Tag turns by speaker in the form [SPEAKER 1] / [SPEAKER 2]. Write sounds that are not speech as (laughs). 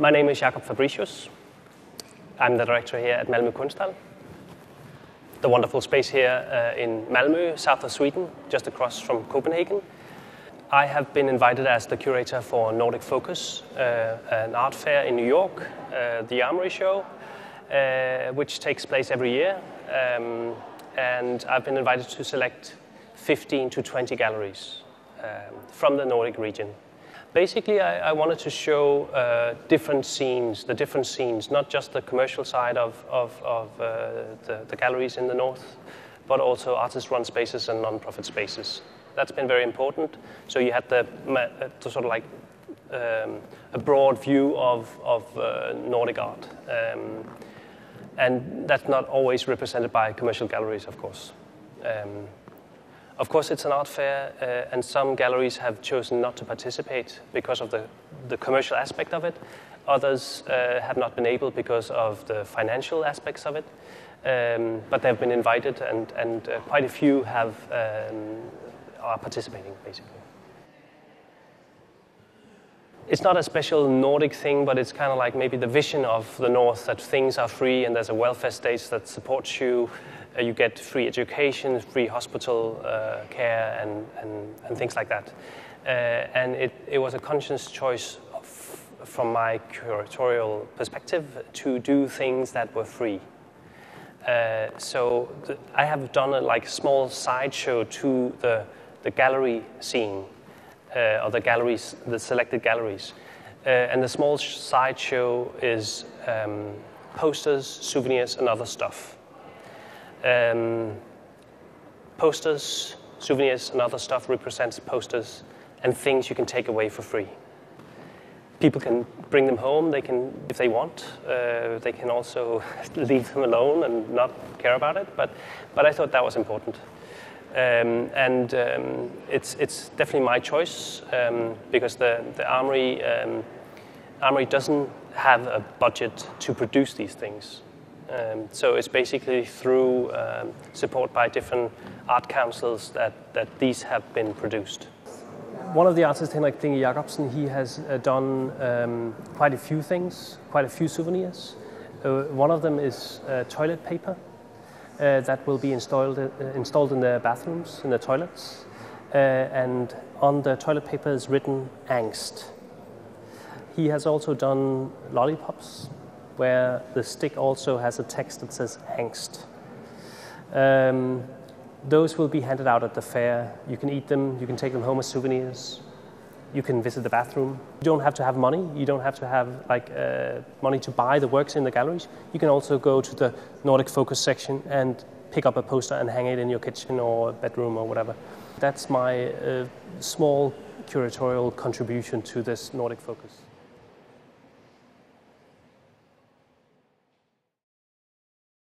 [SPEAKER 1] My name is Jakob Fabricius. I'm the director here at Malmö Konsthall, the wonderful space here uh, in Malmö, south of Sweden, just across from Copenhagen. I have been invited as the curator for Nordic Focus, uh, an art fair in New York, uh, the Armory Show, uh, which takes place every year. Um, and I've been invited to select 15 to 20 galleries um, from the Nordic region. Basically, I, I wanted to show uh, different scenes, the different scenes, not just the commercial side of, of, of uh, the, the, galleries in the north, but also artist-run spaces and non-profit spaces. That's been very important. So you had the, uh, the sort of like um, a broad view of, of uh, Nordic art. Um, and that's not always represented by commercial galleries, of course. Um, of course, it's an art fair, uh, and some galleries have chosen not to participate because of the, the commercial aspect of it. Others uh, have not been able because of the financial aspects of it. Um, but they've been invited, and, and uh, quite a few have, um, are participating, basically. It's not a special Nordic thing, but it's kind of like maybe the vision of the North that things are free and there's a welfare state that supports you uh, you get free education, free hospital uh, care, and, and, and, things like that. Uh, and it, it was a conscious choice of, from my curatorial perspective to do things that were free. Uh, so I have done a like small sideshow to the, the gallery scene, uh, or the galleries, the selected galleries. Uh, and the small sideshow is um, posters, souvenirs, and other stuff um, posters, souvenirs, and other stuff represents posters and things you can take away for free. People can bring them home. They can, if they want, uh, they can also (laughs) leave them alone and not care about it. But, but I thought that was important. Um, and um, it's, it's definitely my choice um, because the, the Armory, um, Armory doesn't have a budget to produce these things. Um, so it's basically through um, support by different art councils that, that these have been produced. One of the artists, Henrik Plenge Jakobsen, he has uh, done um, quite a few things, quite a few souvenirs. Uh, one of them is uh, toilet paper uh, that will be installed, uh, installed in the bathrooms, in the toilets. Uh, and on the toilet paper is written angst. He has also done lollipops where the stick also has a text that says angst. Um, those will be handed out at the fair. You can eat them, you can take them home as souvenirs, you can visit the bathroom. You don't have to have money, you don't have to have like uh, money to buy the works in the galleries. You can also go to the Nordic Focus section and pick up a poster and hang it in your kitchen or bedroom or whatever. That's my uh, small curatorial contribution to this Nordic Focus.